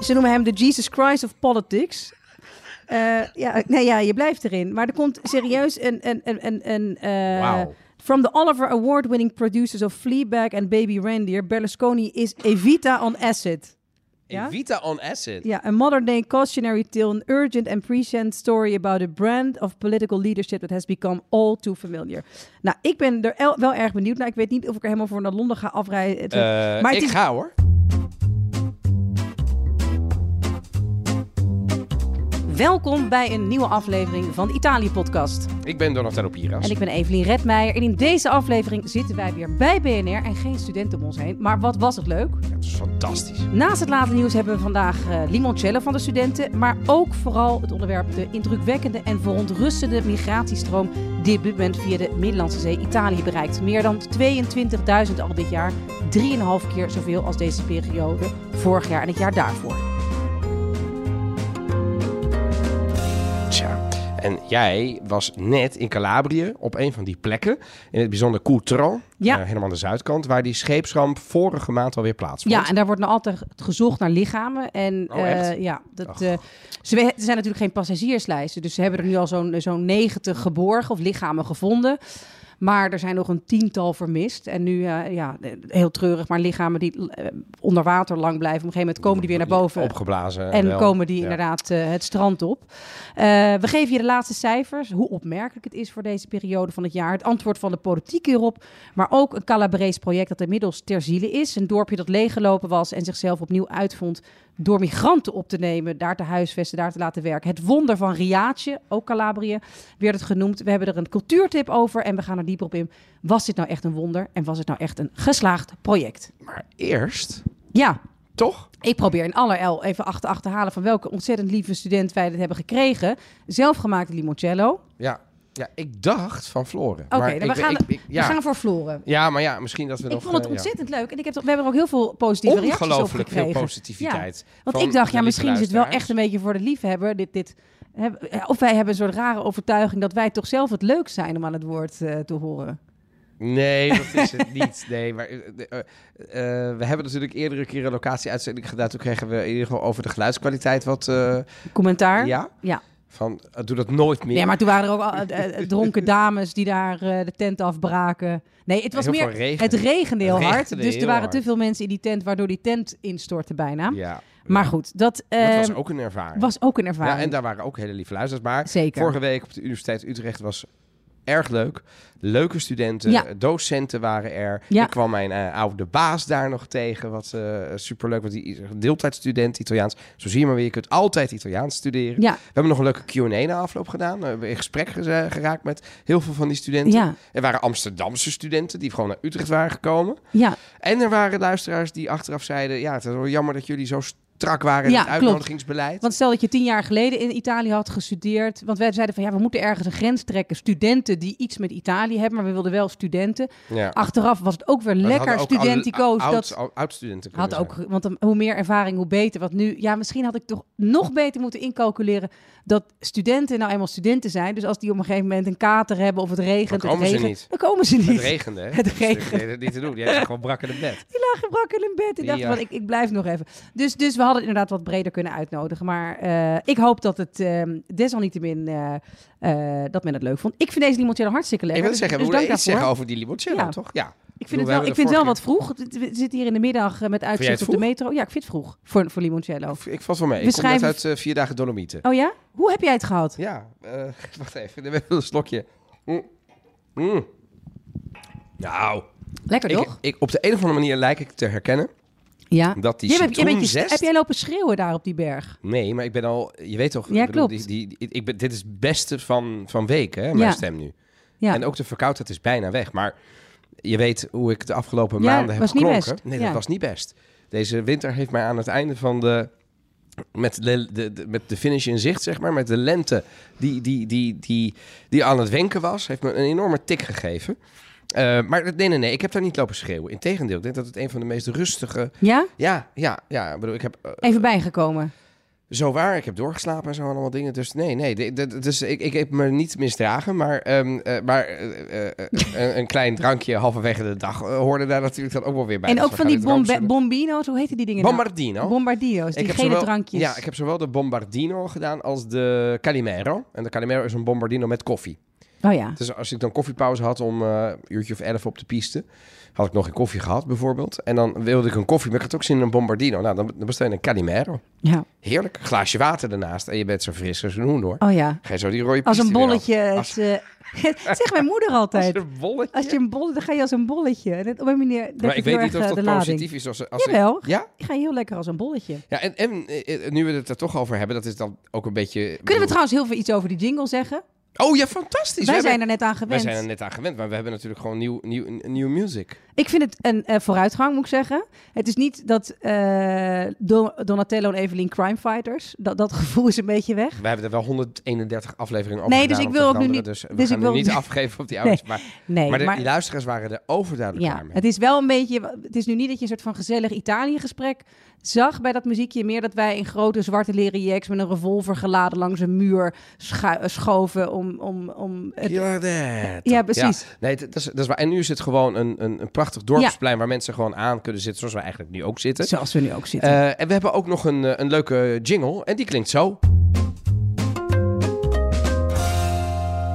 Ze noemen hem de Jesus Christ of politics. Eh, ja, nee, ja, je blijft erin. Maar er komt serieus een... een, een, een, een eh. From the Oliver Award-winning producers of Fleabag and Baby Reindeer, Berlusconi is Evita on acid. Ja? Evita on acid. Ja, a modern-day cautionary tale, an urgent and prescient story about a brand of political leadership that has become all too familiar. Nou, ik ben er el- wel erg benieuwd naar. Ik weet niet of ik er helemaal voor naar Londen ga afrijden. Eh, maar ik is, ga hoor. Welkom bij een nieuwe aflevering van de Italië-podcast. Ik ben Donatello Piras. En ik ben Evelien Redmeijer. En in deze aflevering zitten wij weer bij BNR en geen studenten om ons heen. Maar wat was het leuk? Het is fantastisch. Naast het late nieuws hebben we vandaag eh, limoncello van de studenten. Maar ook vooral het onderwerp de indrukwekkende en verontrustende migratiestroom die op dit moment via de Middellandse Zee Italië bereikt. Meer dan 22.000 al dit jaar. 3,5 keer zoveel als deze periode vorig jaar en het jaar daarvoor. En jij was net in Calabrië op een van die plekken. In het bijzonder Coutran. Ja. eh, helemaal aan de zuidkant. Waar die scheepsramp vorige maand alweer plaatsvond. Ja, en daar wordt nog altijd gezocht naar lichamen. En Oh, eh, ja, dat, eh, ze er zijn natuurlijk geen passagierslijsten. Dus ze hebben er nu al zo'n zo'n 90 geborgen of lichamen gevonden. Maar er zijn nog een tiental vermist. En nu, eh, ja, heel treurig, maar lichamen die eh, onder water lang blijven. Op een gegeven moment komen die weer naar boven. Opgeblazen. En wel. komen die Ja. inderdaad eh, het strand op. We geven je de laatste cijfers. Hoe opmerkelijk het is voor deze periode van het jaar. Het antwoord van de politiek hierop. Maar ook een Calabrees project dat inmiddels ter ziele is. Een dorpje dat leeggelopen was en zichzelf opnieuw uitvond door migranten op te nemen, daar te huisvesten, daar te laten werken. Het wonder van Riaatje, ook Calabrië, werd het genoemd. We hebben er een cultuurtip over en we gaan er dieper op in. Was dit nou echt een wonder en was het nou echt een geslaagd project? Maar eerst, Ja, toch? ik probeer in allerijl even achter achterhalen van welke ontzettend lieve student wij dit hebben gekregen. Zelfgemaakte limoncello. Ja. Ja, ik dacht van Floren. Oké, ik- we, gaan, ik- ik- ja. we gaan voor Floren. ja, maar ja, misschien dat we Ik nog... vond het eh, ja. ontzettend leuk en ik heb we hebben er ook heel veel positieve reacties op Ongelooflijk veel positiviteit. Want ik dacht, ja, misschien is het wel echt een beetje voor de liefhebber. Dit, dit, of wij hebben een soort rare overtuiging dat wij toch zelf het leuk zijn om aan het woord eh, te horen. Nee, dat is het niet. Nee, maar eh, we hebben natuurlijk eerdere keer een locatie-uitzending gedaan. Toen kregen we in ieder geval over de geluidskwaliteit wat... Commentaar? ja? Ja. Van, eh, doe dat nooit meer. Nee, maar toen waren er ook al, eh, eh, dronken dames die daar de tent afbraken. Nee, het was Heel meer... regen. Het regende heel hard. regende Dus er waren hard. te veel mensen in die tent, waardoor die tent instortte bijna. Ja. Maar goed, dat, Dat was ook een ervaring. was ook een ervaring. Ja, en daar waren ook hele lieve luisteraars. Maar Zeker. vorige week op de Universiteit Utrecht was erg leuk. Leuke studenten, Ja. docenten waren er. Ja. Ik kwam mijn eh, oude baas daar nog tegen. Wat eh, superleuk, want die is een deeltijdstudent Italiaans. Zo zie je maar weer, je kunt altijd Italiaans studeren. Ja, We hebben nog een leuke Q&A na afloop gedaan. We hebben in gesprek geze- geraakt met heel veel van die studenten. ja, Er waren Amsterdamse studenten die gewoon naar Utrecht waren gekomen. ja. En er waren luisteraars die achteraf zeiden... ja, het is wel jammer dat jullie zo strak waren in Ja, het klopt. uitnodigingsbeleid. Want stel dat je tien jaar geleden in Italië had gestudeerd. Want wij zeiden van ja, we moeten ergens een grens trekken. Studenten die iets met Italië hebben, maar we wilden wel studenten. ja. Achteraf was het ook weer Maar het lekker ook studentico's. oud- dat oud- oud-studenten had ook, zijn. want dan- hoe meer ervaring, hoe beter. Want nu, ja, misschien had ik toch nog beter moeten incalculeren dat studenten nou eenmaal studenten zijn. Dus als die op een gegeven moment een kater hebben of het regent, Dan het komen ze regent, niet. dan komen ze niet. Het regende, hè? Het regende. Niet te doen. Die hebben gewoon brak in het bed. Die lag gebrak in een bed. Ik dacht Ja. van, ik, ik blijf nog even. Dus, dus we hadden het inderdaad wat breder kunnen uitnodigen. Maar eh, ik hoop dat het ehm, desalniettemin eh, eh, dat men het leuk vond. Ik vind deze limoncello hartstikke Ik lekker. wil dus, zeggen, dus we moeten iets zeggen over die limoncello, Ja. toch? Ja. Ik vind het wel, ik vind het wel wat vroeg. We zitten hier in de middag met uitzicht op de metro. Ja, ik vind het vroeg voor, voor limoncello. Ik valt wel mee. We Ik kom net uit vier dagen Dolomieten. Oh ja? Hoe heb jij het gehad? Ja, wacht even. Een slokje. Mm. Mm. Nou, Lekker ik, toch? ik, op de een of andere manier lijk ik te herkennen Ja. dat die bent je- citroenzest... heb jij lopen schreeuwen daar op die berg? Nee, maar ik ben al... Je weet toch... Ja, bedoel, klopt. Die, die, ik ben, dit is het beste van, van weken, hè, mijn Ja. stem nu. Ja. En ook de verkoudheid is bijna weg. Maar je weet hoe ik de afgelopen Ja, maanden heb geklonken. Nee, dat was niet best. Deze winter heeft mij aan het einde van de... Met de, de, de- met de finish in zicht, zeg maar. Met de lente die, die, die, die, die aan het wenken was. Heeft me een enorme tik gegeven. Eh, maar nee, nee, nee. Ik heb daar niet lopen schreeuwen. Integendeel, ik denk dat het een van de meest rustige... Ja? Ja, ja, ja. Ik bedoel, ik heb... eh, Even bijgekomen. Zo waar, ik heb doorgeslapen en zo allemaal dingen. Dus nee, nee. Dus ik, ik heb me niet misdragen. Maar, ehm, eh, maar eh, eh, een, een klein drankje halverwege de dag eh, hoorde daar natuurlijk dan ook wel weer bij. En Dus ook van die bombe- bombino's, hoe heette die dingen nou? Bombardino. Bombardino's, die gele zowel- drankjes. Ja, ik heb zowel de Bombardino gedaan als de Calimero. En de Calimero is een Bombardino met koffie. Oh ja. Dus als ik dan koffiepauze had om eh, een uurtje of elf op de piste, had ik nog geen koffie gehad bijvoorbeeld. En dan wilde ik een koffie, maar ik had ook zin in een Bombardino. Nou, dan, dan bestel je een Calimero. ja. Heerlijk. Een glaasje water ernaast en je bent zo fris als een hoen hoor. Oh ja. Ga je zo die rode Als een bolletje. Het, Als- eh, zegt mijn moeder Als altijd. een bolletje. Als je een bolletje, dan ga je als een bolletje. En op een manier maar ik weet niet of eh, dat positief is. Als, als ik- Jawel. ja? Ik ga heel lekker als een bolletje. Ja, en, en nu we het er toch over hebben, dat is dan ook een beetje... Kunnen we trouwens heel veel iets over die jingle zeggen? Oh ja, fantastisch. Wij We zijn hebben- er net aan Wij gewend. zijn er net aan gewend, maar we hebben natuurlijk gewoon nieuw, nieuw, nieuw music. Ik vind het een eh, vooruitgang, moet ik zeggen. Het is niet dat eh, Don- Donatello en Evelyn crime fighters. Dat, dat gevoel is een beetje weg. We hebben er wel 131 afleveringen over Nee, dus ik wil ook nu niet- Dus we dus gaan ik wil- niet afgeven op die ouders. Maar, Nee, maar, de, maar luisteraars waren er overduidelijk ja, mee. het is wel een beetje. Het is nu niet dat je een soort van gezellig Italië-gesprek zag bij dat muziekje. Meer dat wij in grote zwarte leren jacks met een revolver geladen langs een muur schoven om, om, om het. Ja, precies. Nee, dat is, dat is waar. En nu is het gewoon een, een, een prachtig dorpsplein waar mensen gewoon aan kunnen zitten, zoals wij eigenlijk nu ook zitten. Zoals we nu ook zitten. Eh, en we hebben ook nog een, eh, een leuke jingle en die klinkt zo.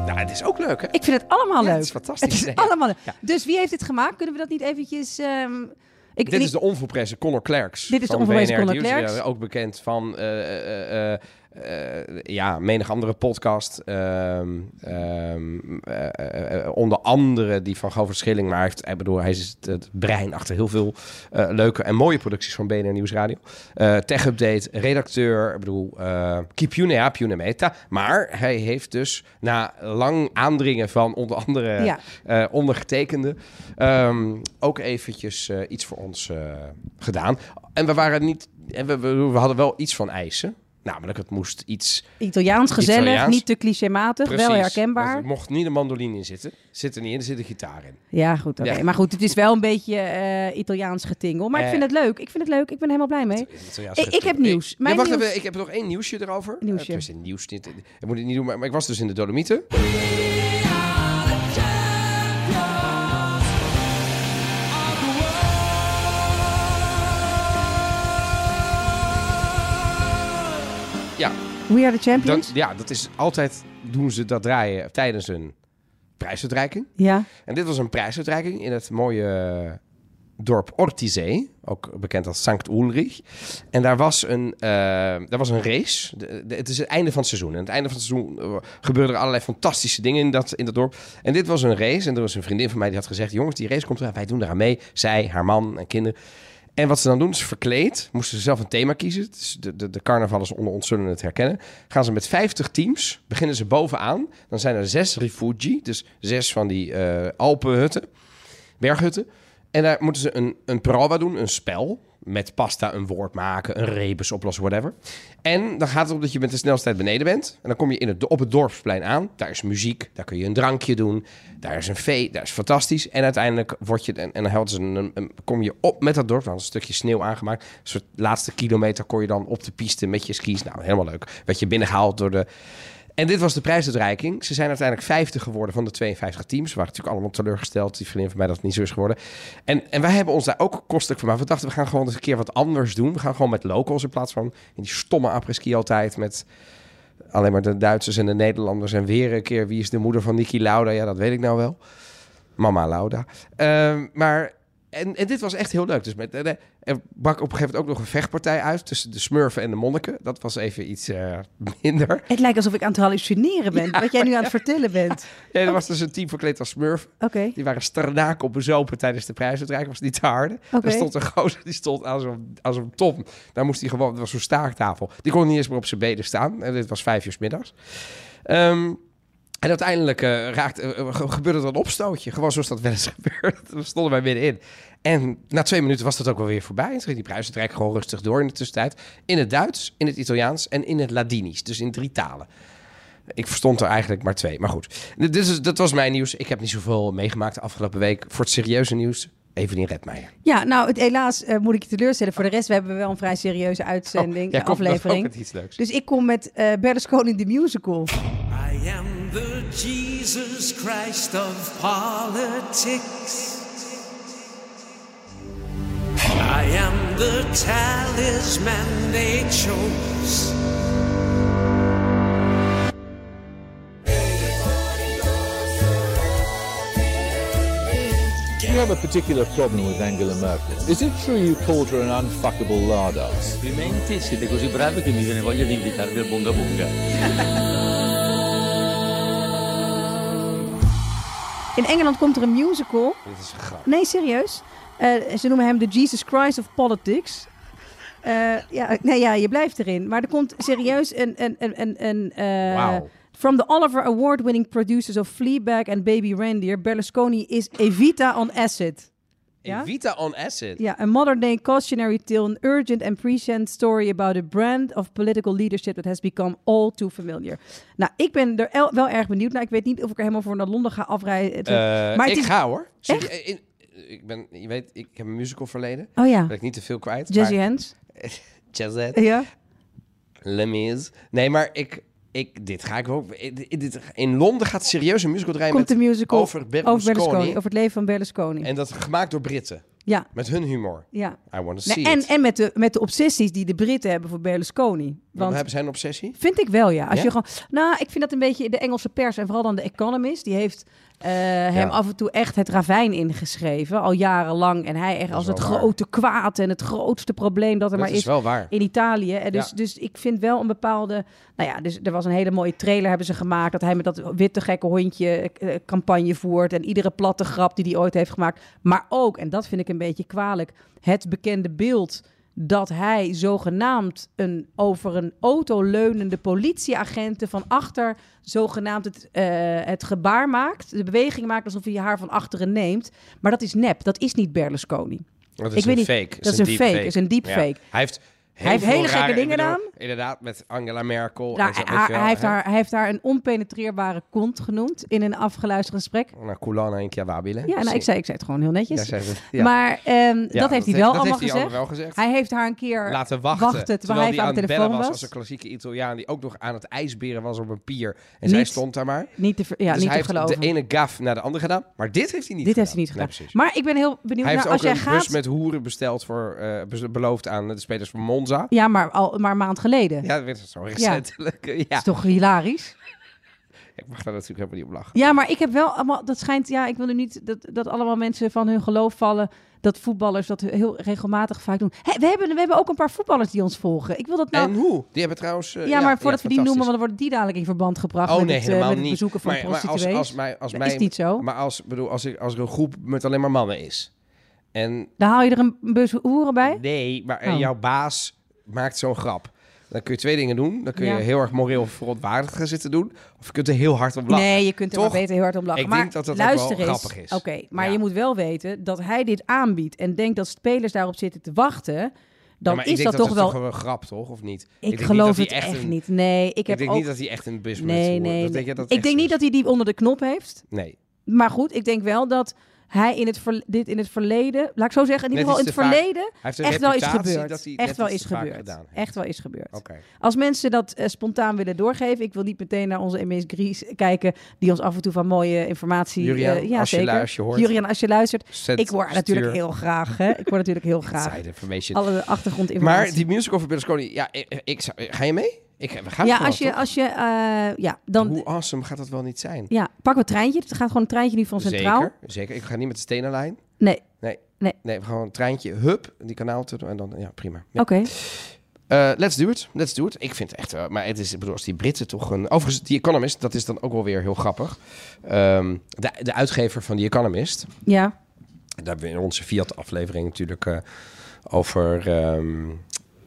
Nou, het is ook leuk, hè? ik vind het allemaal leuk. het is fantastisch. Het is allemaal leuk. Dus wie heeft dit gemaakt? Kunnen we dat niet eventjes... ehm, ik, Dit is de onvolprezen Conor Clerks. Dit is de onvolprezen Nieuws. Clerks. Ook bekend van eh, eh, ja, menig andere podcast. Ehm, ehm, eh, eh, onder andere die van Govert Schilling. Maar hij, heeft, ik bedoel, hij is het, brein achter heel veel leuke en mooie producties van BNR Nieuwsradio. Tech Update, redacteur. Ik bedoel, Keep Unea, Meta. Maar hij heeft dus na lang aandringen van onder andere Ja. ondergetekende ehm, ook eventjes iets voor ons gedaan. En we waren niet, en we, we, we hadden wel iets van eisen. Namelijk, het moest iets. Italiaans gezellig, Italiaans. niet te clichématig, wel herkenbaar. Er mocht niet een mandoline in zitten. Zit er niet in, er zit een gitaar in. Ja, goed. Ja. Maar goed, het is wel een beetje eh, Italiaans getingel. Maar ik Eh. vind het leuk. Ik vind het leuk. Ik ben helemaal blij mee. Ik- ik heb nieuws. Ik, Mijn ja, wacht nieuws. even, ik heb nog één nieuwsje erover. Nieuwsje. Uh, een nieuws niet. Ik moet het niet doen, maar, maar ik was dus in de Dolomieten. Ja, We are the dan, champions. ja, dat is altijd doen ze dat draaien tijdens een prijsuitreiking. Ja. En dit was een prijsuitreiking in het mooie eh, dorp Ortizee, ook bekend als Sankt Ulrich. En daar was een, eh, daar was een race. De- de- het is het einde van het seizoen. En het einde van het seizoen eh, gebeuren er allerlei fantastische dingen in dat, in dat dorp. En dit was een race. En er was een vriendin van mij die had gezegd... jongens, die race komt eraan. Wij doen eraan mee. Zij, haar man en kinderen. En wat ze dan doen, is verkleed. Moesten ze zelf een thema kiezen. Is de, de, de onder ons zullen het herkennen. Gaan ze met 50 teams, beginnen ze bovenaan. Dan zijn er zes refugi, dus zes van die eh Alpenhutten, berghutten. En daar moeten ze een, een prova doen, een spel. Met pasta een woord maken, een rebus oplossen, whatever. En dan gaat het om dat je met de snelheid beneden bent. En dan kom je in het, op het dorpsplein aan. Daar is muziek, daar kun je een drankje doen. Daar is een vee, daar is fantastisch. En uiteindelijk word je, en, dan ze een- kom je op met dat dorp. Dan is een stukje sneeuw aangemaakt. Een soort laatste kilometer kon je dan op de piste met je skis. Nou, helemaal leuk. Werd je binnengehaald door de... En dit was de prijsuitreiking. Ze zijn uiteindelijk 50 geworden van de 52 teams. We waren natuurlijk allemaal teleurgesteld. Die vriendin van mij dat het niet zo is geworden. En, en wij hebben ons daar ook kostelijk voor. Maar we dachten, we gaan gewoon eens een keer wat anders doen. We gaan gewoon met locals in plaats van in die stomme apres-ski altijd met alleen maar de Duitsers en de Nederlanders. En weer een keer, wie is de moeder van Niki Lauda? Ja, dat weet ik nou wel. Mama Lauda. Ehm, maar, en, en dit was echt heel leuk. Dus met, eh, er brak op een gegeven moment ook nog een vechtpartij uit tussen de smurfen en de monniken. Dat was even iets eh, minder. Het lijkt alsof ik aan het hallucineren ben. wat jij nu aan het vertellen bent. Ja, er was dus een team verkleed als smurf. Oké. Die waren starnaak op bezopen tijdens de prijsuitreiking. Was niet te harde. Oké. Er stond een gozer, die stond aan zo'n, aan zo'n tom. Daar moest hij gewoon, dat was zo'n staaktafel. Die kon niet eens meer op zijn benen staan. En dit was vijf uur middags. Ehm, en uiteindelijk eh, raakte, eh, ge- gebeurde er een opstootje. Gewoon zoals dat wel eens gebeurt. We stonden wij middenin. En na twee minuten was dat ook wel weer voorbij. En toen ging die prijsuitreiking gewoon rustig door in de tussentijd. In het Duits, in het Italiaans en in het Ladinisch. Dus in drie talen. Ik verstond er eigenlijk maar twee. Maar goed, dit is, dat was mijn nieuws. Ik heb niet zoveel meegemaakt de afgelopen week. Voor het serieuze nieuws Evelien Redmeijer. Ja, nou, het, helaas eh, moet ik je teleurstellen. Voor de rest, we hebben wel een vrij serieuze uitzending, Oh, eh, komt nog ook aflevering. met iets leuks. Dus ik kom met eh Berlusconi the Musical. I am the Jesus Christ of politics. I am the talisman they chose. You have a particular problem with Angela Merkel. Is it true you called her an unfuckable lardass? Complimenti, siete così bravi che mi viene voglia di invitarvi al Bunga Bunga. In Engeland komt er een musical. Dit is een grap. Nee, serieus. Eh, ze noemen hem de Jesus Christ of Politics. Eh, ja, nee, ja, je blijft erin. Maar er komt serieus een... een, een, een, een eh. From the Oliver Award-winning producers of Fleabag and Baby Reindeer, Berlusconi is Evita on acid. Ja? Evita on acid. Ja, a modern-day cautionary tale, an urgent and prescient story about a brand of political leadership that has become all too familiar. Nou, ik ben er el- wel erg benieuwd naar. Ik weet niet of ik er helemaal voor naar Londen ga afrijden. Eh, maar ik is... ga hoor. Serieus, in- ik ben, je weet, ik heb een musical verleden. Oh ja, Ben ik niet te veel kwijt. Jazzy maar- Hands. Jazzette. Ja. Les Mis. Nee, maar ik, ik, dit ga ik ook. Dit, in Londen gaat serieus een musical draaien Komt met, de musical over Berlusconi. over Berlusconi, over het leven van Berlusconi. En dat gemaakt door Britten. ja, Met hun humor. ja. I want to see Nee, en it. en met, de, met de obsessies die de Britten hebben voor Berlusconi. Want, hebben zij een obsessie? Vind ik wel, ja. Als Ja? je gewoon, nou, ik vind dat een beetje de Engelse pers en vooral dan de Economist. Die heeft hem af en toe echt het ravijn ingeschreven, al jarenlang. En hij echt als het waar. grote kwaad en het grootste probleem dat er Dat maar is is wel waar. in Italië. En dus, Ja. dus ik vind wel een bepaalde. Nou ja, dus er was een hele mooie trailer hebben ze gemaakt. Dat hij met dat witte gekke hondje eh, campagne voert. En iedere platte grap die hij ooit heeft gemaakt. Maar ook, en dat vind ik een beetje kwalijk, het bekende beeld dat hij zogenaamd een, over een auto leunende politieagenten van achter zogenaamd het, eh, het gebaar maakt. De beweging maakt alsof hij haar van achteren neemt. Maar dat is nep. Dat is niet Berlusconi. Dat is Ik weet een niet- fake. dat is een fake, is een deepfake. Hij heeft, heel heeft hele gekke dingen gedaan. Inderdaad, met Angela Merkel. Nou, en zo, hij, hij heeft haar, hij heeft haar een onpenetreerbare kont genoemd in een afgeluisterd gesprek. Nou, Culana en Chiavabile. Ja, nou, ik zei, ik zei het gewoon heel netjes. Ja, ze. Ja. Maar ehm, Ja, dat heeft hij wel allemaal heeft hij gezegd. allemaal wel gezegd. Hij heeft haar een keer laten wachten. wachten terwijl hij even aan de het telefoon bellen was. als een klassieke Italiaan die ook nog aan het ijsberen was op een pier. En zij Niet- stond daar maar. niet te, ja, dus niet hij te heeft de ene gaf naar de andere gedaan. Maar dit heeft hij niet Dit gedaan. heeft hij niet gedaan. Maar ik ben heel benieuwd hij heeft ook een bus met hoeren besteld voor, eh, be- beloofd aan de spelers van Monza. Ja, maar al maar een maand geleden. Ja, dat is zo recentelijk. Ja. Dat is toch hilarisch? Ik mag daar natuurlijk helemaal niet op lachen. Ja, maar ik heb wel allemaal. Dat schijnt. Ja, ik wil nu niet dat, dat allemaal mensen van hun geloof vallen. Dat voetballers dat heel regelmatig vaak doen. We, hebben, we hebben ook een paar voetballers die ons volgen. Ik wil dat nou. En hoe? Die hebben trouwens... eh, ja, maar voordat we die noemen, want dan worden die dadelijk in verband gebracht Oh met, nee, het, eh, helemaal met het niet. bezoeken van maar, maar als, prostituees. als, mij, als Dat mij, is niet zo. Maar als, bedoel, als, ik, als er een groep met alleen maar mannen is. En Dan haal je er een bus hoeren bij. nee, maar eh, Oh. jouw baas maakt zo'n grap. Dan kun je twee dingen doen. Dan kun je Ja. heel erg moreel verontwaardigd gaan zitten doen. Of je kunt er heel hard op lachen. Nee, je kunt er Toch? maar beter heel hard om lachen. Ik maar denk dat dat ook wel eens. grappig is. Oké, maar Ja. je moet wel weten dat hij dit aanbiedt en denkt dat spelers daarop zitten te wachten. Dan Ja, ik is denk dat, toch wel. toch een grap, toch? Of niet? ik denk geloof niet het dat hij echt een- niet. Nee, ik Ik, heb denk ook. niet dat hij echt een bus nee, nee, Dat nee. denk dat Ik denk niet is? dat hij die onder de knop heeft. Nee. Maar goed, ik denk wel dat hij in het ver- dit in het verleden, laat ik zo zeggen, in ieder geval in het verleden echt wel is gebeurd. Echt wel is gebeurd. Echt wel is gebeurd. Als mensen dat eh, spontaan willen doorgeven, ik wil niet meteen naar onze MS Gries kijken, die ons af en toe van mooie informatie. Eh, ja, als je zeker. als je hoort. Julian, als je luistert. Zet- ik hoor natuurlijk heel graag. Hè? Ik hoor natuurlijk heel graag alle achtergrondinformatie. Maar die musical van Berlusconi, ja, ik, ga je mee? Ik, we gaan ja, gewoon, als je, toch? als je, eh, ja, dan, Hoe awesome gaat dat wel niet zijn? ja, pak we het treintje. Het gaat gewoon een treintje nu van Centraal. Zeker, zeker. Ik ga niet met de stenenlijn. Nee, Nee. Nee. Nee, we gaan een treintje, hup, die kanaal te doen en dan, ja, prima. Ja. oké. Eh, let's do it, let's do it. Ik vind het echt, maar het is, ik bedoel, als die Britten toch een... Overigens, The Economist, dat is dan ook wel weer heel grappig. Ehm, de, de uitgever van The Economist, Ja, daar hebben we in onze Fiat-aflevering natuurlijk eh, over...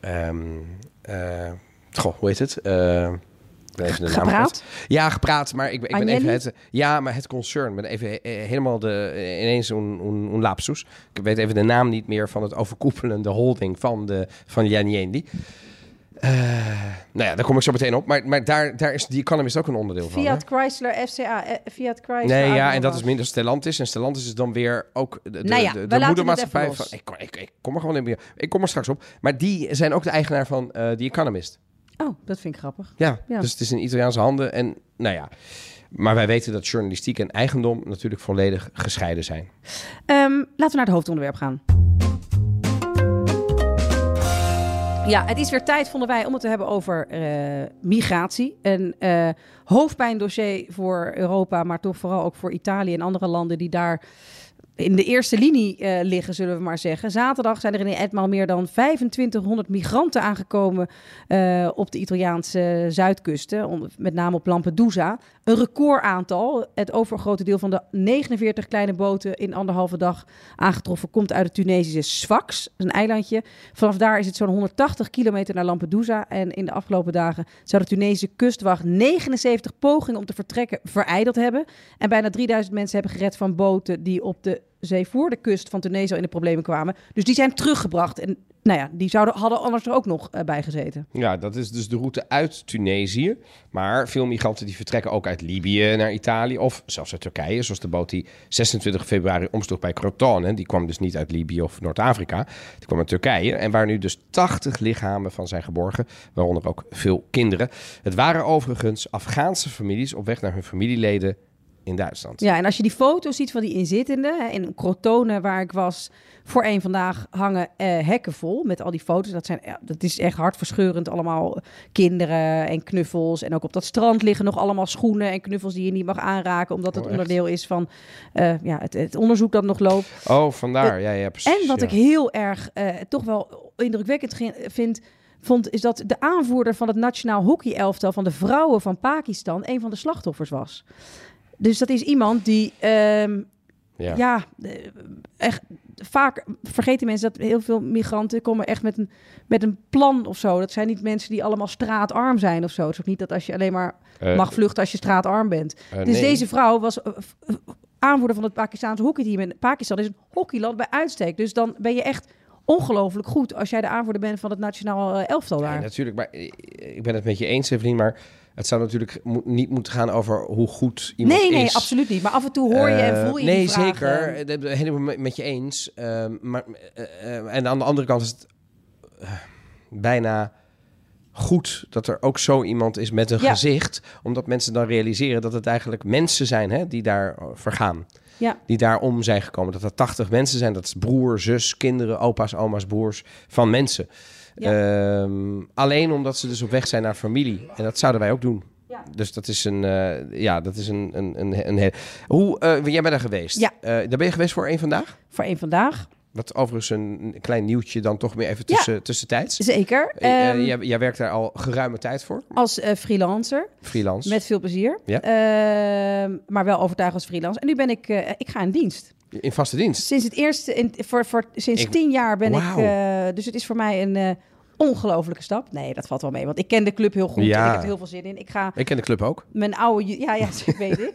eh, goh, hoe heet het? Ben even de gepraat. Ja, gepraat, maar ik, ben- ik ben even het... Ja, maar het concern. Ik ben even eh, helemaal de, eh, ineens een, een, een lapsus. Ik weet even de naam niet meer van het overkoepelende holding van, de, van Giannielli. Nou ja, daar kom ik zo meteen op. Maar, maar daar, daar is The Economist ook een onderdeel van. hè? Fiat Chrysler, FCA, eh, Fiat Chrysler. Nee, ja, en dat is minder Stellantis. En Stellantis is dan weer ook de, de, Nou ja, de, we de laten moedermaatschappij van... Ik, kom- ik, ik kom er gewoon niet meer... Ik kom er straks op. Maar die zijn ook de eigenaar van eh The Economist. Oh, dat vind ik grappig. Ja, Ja. dus het is in Italiaanse handen. En nou ja, maar wij weten dat journalistiek en eigendom natuurlijk volledig gescheiden zijn. Ehm, laten we naar het hoofdonderwerp gaan. Ja, het is weer tijd, vonden wij, om het te hebben over eh, migratie. Een eh, hoofdpijndossier voor Europa, maar toch vooral ook voor Italië en andere landen die daar in de eerste linie eh, liggen, zullen we maar zeggen. Zaterdag zijn er in Etmaal meer dan 2500 migranten aangekomen eh, op de Italiaanse zuidkusten, met name op Lampedusa. Een recordaantal. Het overgrote deel van de 49 kleine boten in anderhalve dag aangetroffen komt uit het Tunesische Sfax, een eilandje. Vanaf daar is het zo'n 180 kilometer naar Lampedusa. En in de afgelopen dagen zou de Tunesische kustwacht 79 pogingen om te vertrekken verijdeld hebben. En bijna 3000 mensen hebben gered van boten die op de zee voor de kust van Tunesië in de problemen kwamen. Dus die zijn teruggebracht. En nou ja, die zouden, hadden anders er ook nog eh, bij gezeten. Ja, dat is dus de route uit Tunesië. Maar veel migranten die vertrekken ook uit Libië naar Italië of zelfs uit Turkije. Zoals de boot die 26 februari omsloeg bij Crotone. Die kwam dus niet uit Libië of Noord-Afrika. Die kwam uit Turkije. En waar nu dus 80 lichamen van zijn geborgen. Waaronder ook veel kinderen. Het waren overigens Afghaanse families op weg naar hun familieleden in Duitsland. Ja, en als je die foto's ziet van die inzittenden, in Crotone waar ik was, voor één vandaag hangen eh, hekken vol met al die foto's. Dat, zijn, ja, dat is echt hartverscheurend allemaal kinderen en knuffels. En ook op dat strand liggen nog allemaal schoenen en knuffels die je niet mag aanraken, omdat het Oh, onderdeel is van eh, ja, het, het onderzoek dat nog loopt. Oh, vandaar. Ja, ja, precies. En wat ja. ik heel erg eh, toch wel indrukwekkend vind, vond, is dat de aanvoerder van het nationaal hockeyelftal van de vrouwen van Pakistan een van de slachtoffers was. Dus dat is iemand die, ehm, Ja. ja, eh, echt vaak vergeten mensen dat heel veel migranten komen echt met een, met een plan of zo. Dat zijn niet mensen die allemaal straatarm zijn of zo. Het is ook niet dat als je alleen maar Eh, mag vluchten als je straatarm bent. eh, Dus nee. deze vrouw was aanvoerder van het Pakistaanse hockeyteam. En Pakistan is een hockeyland bij uitstek. Dus dan ben je echt ongelooflijk goed als jij de aanvoerder bent van het nationaal elftal daar. Ja, natuurlijk, maar ik ik ben het met je eens, Evelien, maar het zou natuurlijk mo- niet moeten gaan over hoe goed iemand nee, nee, is. absoluut niet. Maar af en toe hoor je en Eh, voel je Nee, zeker. Ik helemaal met- je eens. Ehm, maar, eh, eh, en aan de andere kant is het eh, bijna goed dat er ook zo iemand is met een Ja. gezicht. Omdat mensen dan realiseren dat het eigenlijk mensen zijn hè, die daar eh, vergaan. Ja. Die daar om zijn gekomen. Dat er 80 mensen zijn. Dat is broer, zus, kinderen, opa's, oma's, broers van mensen. Ehm, alleen omdat ze dus op weg zijn naar familie. En dat zouden wij ook doen. Ja. Dus dat is een, eh, ja, dat is een, een, een, Hoe, eh, jij bent er geweest. Ja. Eh, daar ben je geweest voor één vandaag? Voor één vandaag. Wat overigens een, klein nieuwtje dan toch meer even tussen, tussentijds. Zeker. Ehm, jij, jij werkt daar al geruime tijd voor, Als freelancer. freelance. Met veel plezier. Ja. Ehm, maar wel overtuigd als freelance. En nu ben ik, ik ga in dienst. In vaste dienst. Sinds het eerste, in, voor, voor, sinds Ik- tien jaar ben ik. eh, dus het is voor mij een eh, ongelofelijke stap. Nee, dat valt wel mee. Want ik ken de club heel goed. Ja. En ik heb er heel veel zin in. Ik ga Ik ken de club ook. mijn oude. Ja, ja, dat weet ik.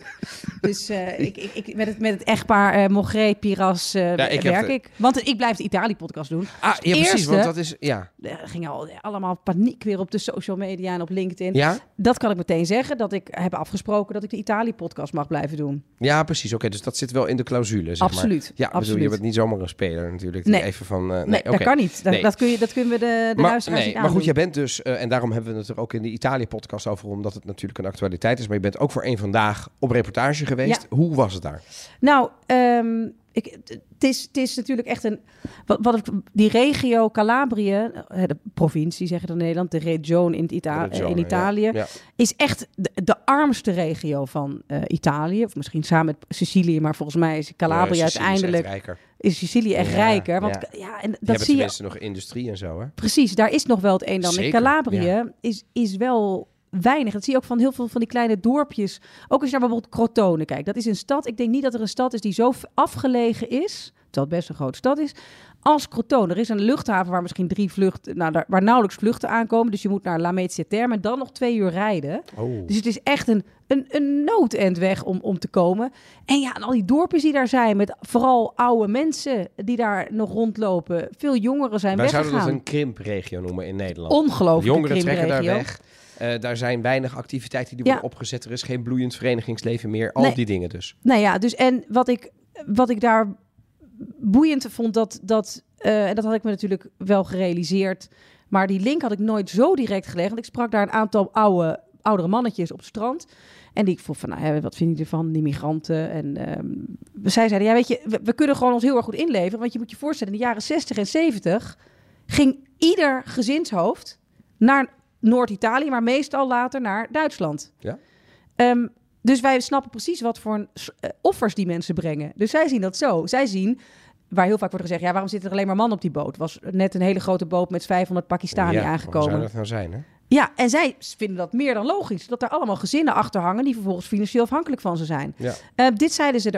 Dus eh, ik, ik, ik, met, het, met het echtpaar eh Mogré, Piras eh, Ja, ik werk de- ik. Want ik blijf de Italië-podcast doen. Ah, ja, precies. eerste- Want dat is, ja. Er ging al allemaal paniek weer op de social media en op LinkedIn. Ja? Dat kan ik meteen zeggen. Dat ik heb afgesproken dat ik de Italië-podcast mag blijven doen. Ja, precies. Oké, dus dat zit wel in de clausule, zeg Absoluut, maar. Ja, bedoel, absoluut. je bent niet zomaar een speler natuurlijk. die Nee. Even van, nee, Nee, dat kan niet. Dat, Nee. dat, kun je, dat kunnen we de, de maar, luisteraars nee, niet maar goed, jij bent dus, eh, en daarom hebben we het er ook in de Italië-podcast over, omdat het natuurlijk een actualiteit is. Maar je bent ook voor één vandaag op reportage geweest. Hoe was het daar? Nou, ehm, ik, het, is, het is natuurlijk echt een... Wat, wat ik, die regio Calabrië, eh, de provincie zeg je dan in Nederland, de region in, het Ita- Regione, in Italië, ja. Ja. is echt de, de armste regio van eh, Italië. Of misschien samen met Sicilië, maar volgens mij is Calabria is uiteindelijk... rijker. Is Sicilië echt Ja, rijker? Want ja. ja, en dat zie je nog industrie en zo, hè? Precies, daar is nog wel het een en dan. In Calabrië ja. is, is wel weinig. Dat zie je ook van heel veel van die kleine dorpjes. Ook als je naar bijvoorbeeld Crotone kijkt. Dat is een stad. Ik denk niet dat er een stad is die zo afgelegen is het best een grote stad is, als Crotone. Er is een luchthaven waar misschien drie vluchten, nou, daar- waar nauwelijks vluchten aankomen. Dus je moet naar La Mezzia Terme en dan nog twee uur rijden. Oh. Dus het is echt een, een, een noodendweg om, om te komen. En ja, en al die dorpjes die daar zijn, met vooral oude mensen die daar nog rondlopen. Veel jongeren zijn Wij zouden dat een krimpregio noemen in Nederland. Ongelooflijk. Jongeren trekken daar weg. Eh, daar zijn weinig activiteiten die Ja. worden opgezet. Er is geen bloeiend verenigingsleven meer. Al Nee. die dingen dus. Nou ja, dus en wat ik, wat ik daar boeiend vond, dat, dat, eh, en dat had ik me natuurlijk wel gerealiseerd, maar die link had ik nooit zo direct gelegd. Want ik sprak daar een aantal oude, oudere mannetjes op het strand. En die ik vroeg van, nou, hè, wat vind je ervan, die migranten? En ehm, zij zeiden, ja, weet je, we, we kunnen gewoon ons heel erg goed inleveren. Want je moet je voorstellen, in de jaren 60 en 70 ging ieder gezinshoofd naar Noord-Italië, maar meestal later naar Duitsland. Ja. Ehm, dus wij snappen precies wat voor eh, offers die mensen brengen. Dus zij zien dat zo. Zij zien, waar heel vaak wordt gezegd, ja, waarom zitten er alleen maar mannen op die boot? Was net een hele grote boot met 500 Pakistani Ja, aangekomen. zou dat nou zijn, hè? Ja, en zij vinden dat meer dan logisch. Dat er allemaal gezinnen achter hangen die vervolgens financieel afhankelijk van ze zijn. Ja. Eh, dit zeiden ze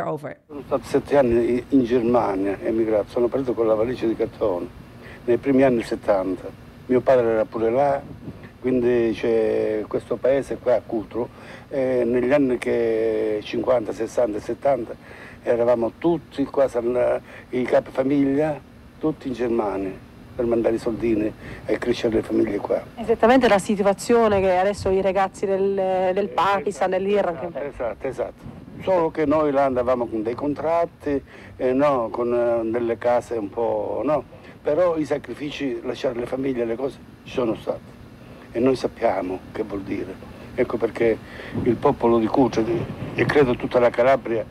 stato sette anni in- in Germania, emigrato, sono partito con la valigia di cartone nei primi anni 70. Mio padre era pure là, quindi c'è questo paese qua, Cutro, e negli anni che 50, 60 e 70 eravamo tutti qua, i capifamiglia, tutti in Germania per mandare i soldini e crescere le famiglie qua. Esattamente la situazione che adesso i ragazzi del, del Pakistan, dell'Iran. che- Esatto, esatto. Solo che noi là andavamo con dei contratti, eh, no, con eh, delle case un po', no. Però i sacrifici, lasciare le famiglie, le cose, ci sono stati. E noi sappiamo che vuol dire. Ecco perché il popolo di e credo tutta la Calabria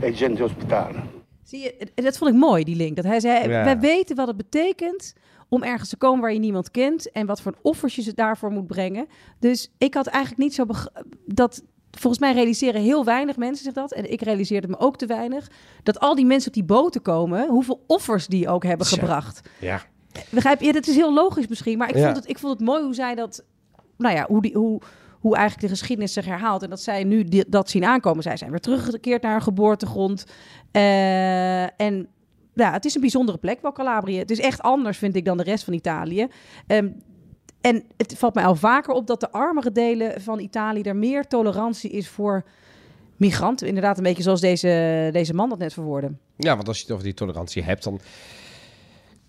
è gente ospitale. Zie je, dat vond ik mooi, die link. Dat hij zei, Ja. wij weten wat het betekent om ergens te komen waar je niemand kent en wat voor offers je ze daarvoor moet brengen. Dus ik had eigenlijk niet zo dat. Volgens mij realiseren heel weinig mensen zich dat. En ik realiseerde me ook te weinig. Dat al die mensen op die boten komen, hoeveel offers die ook hebben gebracht. Ja. Begrijp je? Dat is heel logisch misschien. Maar ik, Ja. vond, het, ik vond het mooi hoe zij dat. Nou ja, hoe, die, hoe, hoe eigenlijk de geschiedenis zich herhaalt. En dat zij nu dat zien aankomen. Zij zijn weer teruggekeerd naar hun geboortegrond. Eh, en ja, het is een bijzondere plek, wel Calabrië. Het is echt anders, vind ik, dan de rest van Italië. Ehm, en het valt mij al vaker op dat de armere delen van Italië er meer tolerantie is voor migranten. Inderdaad, een beetje zoals deze, deze man dat net verwoordde. Ja, want als je het over die tolerantie hebt, dan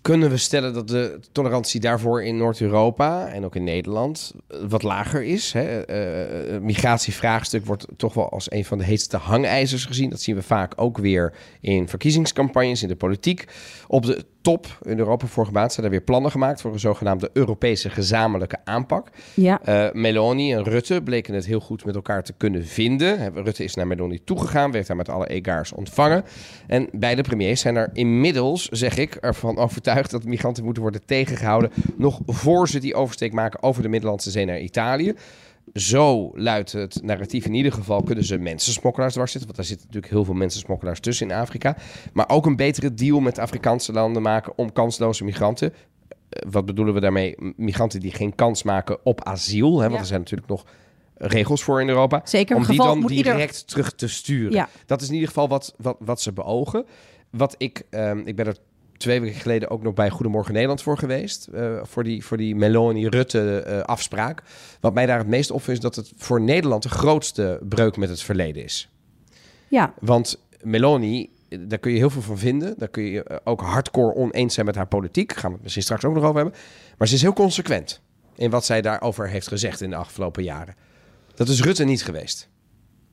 kunnen we stellen dat de tolerantie daarvoor in Noord-Europa en ook in Nederland eh, wat lager is. Hè. Het migratievraagstuk wordt toch wel als een van de heetste hangijzers gezien. Dat zien we vaak ook weer in verkiezingscampagnes, in de politiek. Op de top in Europa vorige maand zijn er weer plannen gemaakt voor een zogenaamde Europese gezamenlijke aanpak. Ja. Eh, Meloni en Rutte bleken het heel goed met elkaar te kunnen vinden. Rutte is naar Meloni toegegaan, werd haar met alle egaars ontvangen. En beide premiers zijn er inmiddels, zeg ik, ervan overtuigd dat migranten moeten worden tegengehouden. nog voor ze die oversteek maken over de Middellandse Zee naar Italië. Zo luidt het narratief. In ieder geval kunnen ze mensensmokkelaars dwars zitten. Want daar zitten natuurlijk heel veel mensensmokkelaars tussen in Afrika. Maar ook een betere deal met Afrikaanse landen maken om kansloze migranten eh, wat bedoelen we daarmee? Migranten die geen kans maken op asiel. Hè, want Ja. er zijn natuurlijk nog regels voor in Europa. Zeker, Om die geval dan ieder- direct terug te sturen. Ja. Dat is in ieder geval wat, wat, wat ze beogen. Wat ik, ehm, ik ben er twee weken geleden ook nog bij Goedemorgen Nederland voor geweest. eh, voor die, voor die Meloni-Rutte eh, afspraak. Wat mij daar het meest opviel is dat het voor Nederland de grootste breuk met het verleden is. Ja, Want Meloni, eh, daar kun je heel veel van vinden. Daar kun je ook hardcore oneens zijn met haar politiek. Gaan we het misschien straks ook nog over hebben. Maar ze is heel consequent in wat zij daarover heeft gezegd in de afgelopen jaren. Dat is Rutte niet geweest.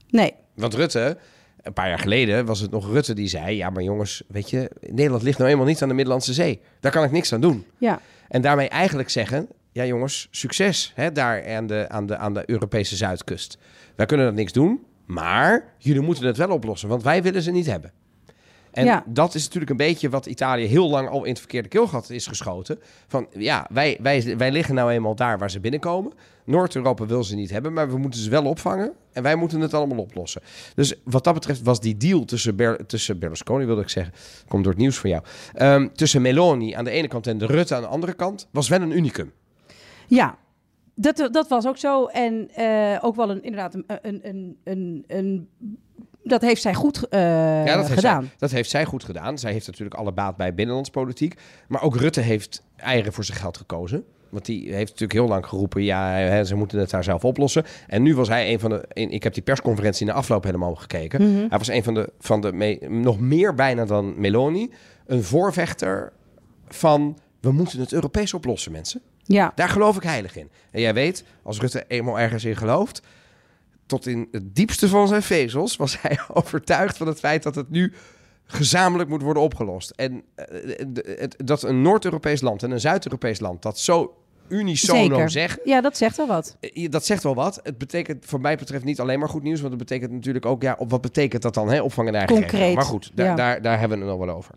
nee. Want Rutte, een paar jaar geleden was het nog Rutte die zei... ja, maar jongens, weet je, Nederland ligt nou eenmaal niet aan de Middellandse Zee. Daar kan ik niks aan doen. Ja. En daarmee eigenlijk zeggen... ja jongens, succes hè, daar aan de, aan, de, aan de Europese zuidkust. Wij kunnen dat niks doen, maar jullie moeten het wel oplossen... want wij willen ze niet hebben. En Ja. dat is natuurlijk een beetje wat Italië heel lang al in het verkeerde keelgat is geschoten. Van ja, wij, wij, wij liggen nou eenmaal daar waar ze binnenkomen. Noord-Europa wil ze niet hebben, maar we moeten ze wel opvangen. En wij moeten het allemaal oplossen. Dus wat dat betreft was die deal tussen, Ber- tussen Berlusconi, wilde ik zeggen. Komt door het nieuws van jou. Ehm, tussen Meloni aan de ene kant en de Rutte aan de andere kant. Was wel een unicum. Ja, dat, dat was ook zo. En eh, ook wel een, inderdaad een, een, een, een, een dat heeft zij goed eh, Ja, dat heeft, gedaan. zij, dat heeft zij goed gedaan. Zij heeft natuurlijk alle baat bij binnenlandspolitiek. Maar ook Rutte heeft eieren voor zijn geld gekozen. Want die heeft natuurlijk heel lang geroepen, ja, hè, ze moeten het daar zelf oplossen. En nu was hij een van de, in- ik heb die persconferentie in de afloop helemaal gekeken. Mhm. Hij was een van de, van de nog meer bijna dan Meloni, een voorvechter van, we moeten het Europees oplossen, mensen. Ja. Daar geloof ik heilig in. En jij weet, als Rutte eenmaal ergens in gelooft, tot in het diepste van zijn vezels was hij overtuigd van het feit dat het nu gezamenlijk moet worden opgelost. En eh, het- dat een Noord-Europees land en een Zuid-Europees land dat zo unisono Zeker. zegt, Ja, dat zegt wel wat. eh, dat zegt wel wat. Het betekent voor mij betreft niet alleen maar goed nieuws, want het betekent natuurlijk ook, ja, op wat betekent dat dan, hè? opvang en eigen Concreet, regio. Maar goed, daar, ja. daar, daar hebben we het nog wel over.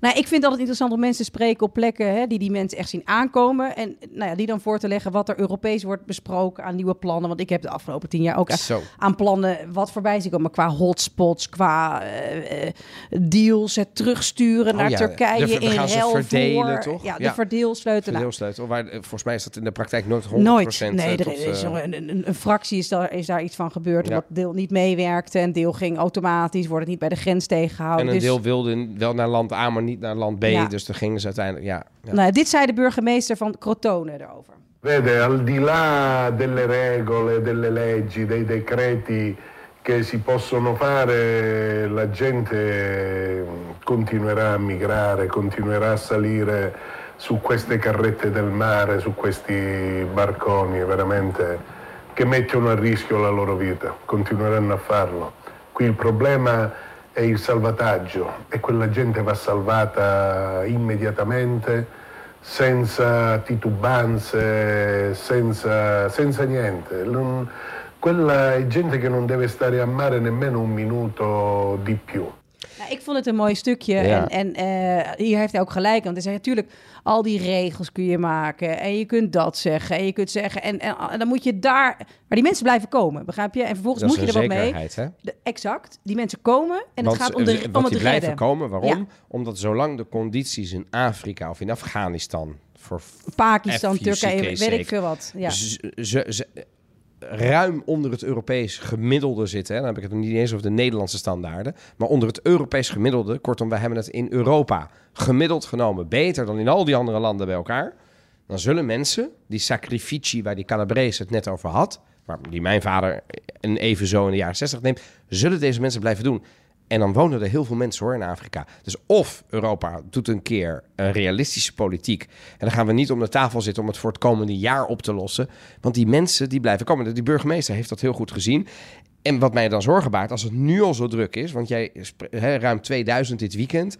Nou, ik vind het altijd interessant om mensen te spreken op plekken hè, die die mensen echt zien aankomen. En nou ja, die dan voor te leggen wat er Europees wordt besproken aan nieuwe plannen. Want ik heb de afgelopen tien jaar ook Zo. aan plannen wat voorbij zien komen. Qua hotspots, qua eh, eh, deals, het terugsturen Oh naar ja, Turkije de we in ruil verdelen, voor- toch? Ja, de verdeelsleutel. Nou, Verdeelsleutel, waar, volgens mij is dat in de praktijk nooit 100% Nooit. eh, Nee, er tot, is eh, een, een, een fractie is daar, is daar iets van gebeurd. Ja. Omdat deel niet meewerkte en deel ging automatisch. Wordt het niet bij de grens tegengehouden. En een Dus- deel wilde wel naar land A, maar niet naar land B. Ja. Dus dan gingen ze uiteindelijk, ja. ja. Nou, dit zei de burgemeester van Crotone erover. Vede, al di là delle regole, delle leggi, dei decreti che si possono fare, la gente continuerà a migrare, continuerà a salire su queste carrette del mare, su questi barconi veramente che mettono a rischio la loro vita, continueranno a farlo. Qui il problema è il salvataggio e quella gente va salvata immediatamente senza titubanze, senza, senza niente. Non- quella è gente che non deve stare a mare nemmeno un minuto di più. Nou, ik vond het een mooi stukje. Ja. En, en eh, hier heeft hij ook gelijk. Want hij zegt natuurlijk, al die regels kun je maken. En je kunt dat zeggen. En je kunt zeggen. En, en, en dan moet je daar. Maar die mensen blijven komen, begrijp je? En vervolgens Dat moet je er wat mee. hè? De- exact. Die mensen komen. En Want, het gaat om, de, eh, om het die blijven redden. komen. Waarom? Ja. Omdat zolang de condities in Afrika of in Afghanistan voor Pakistan, Turkije, weet ik veel wat. Ja. z- ruim onder het Europees gemiddelde zitten. Dan heb ik het niet eens over de Nederlandse standaarden. Maar onder het Europees gemiddelde. Kortom, wij hebben het in Europa gemiddeld genomen beter dan in al die andere landen bij elkaar. Dan zullen mensen, die sacrifici waar die Calabrese het net over had, maar die mijn vader een even zo in de jaren 60 neemt, zullen deze mensen blijven doen. En dan wonen er heel veel mensen hoor in Afrika. Dus of Europa doet een keer een realistische politiek. En dan gaan we niet om de tafel zitten om het voor het komende jaar op te lossen. Want die mensen die blijven komen. Die burgemeester heeft dat heel goed gezien. En wat mij dan zorgen baart, als het nu al zo druk is. Want jij hè, ruim 2000 dit weekend.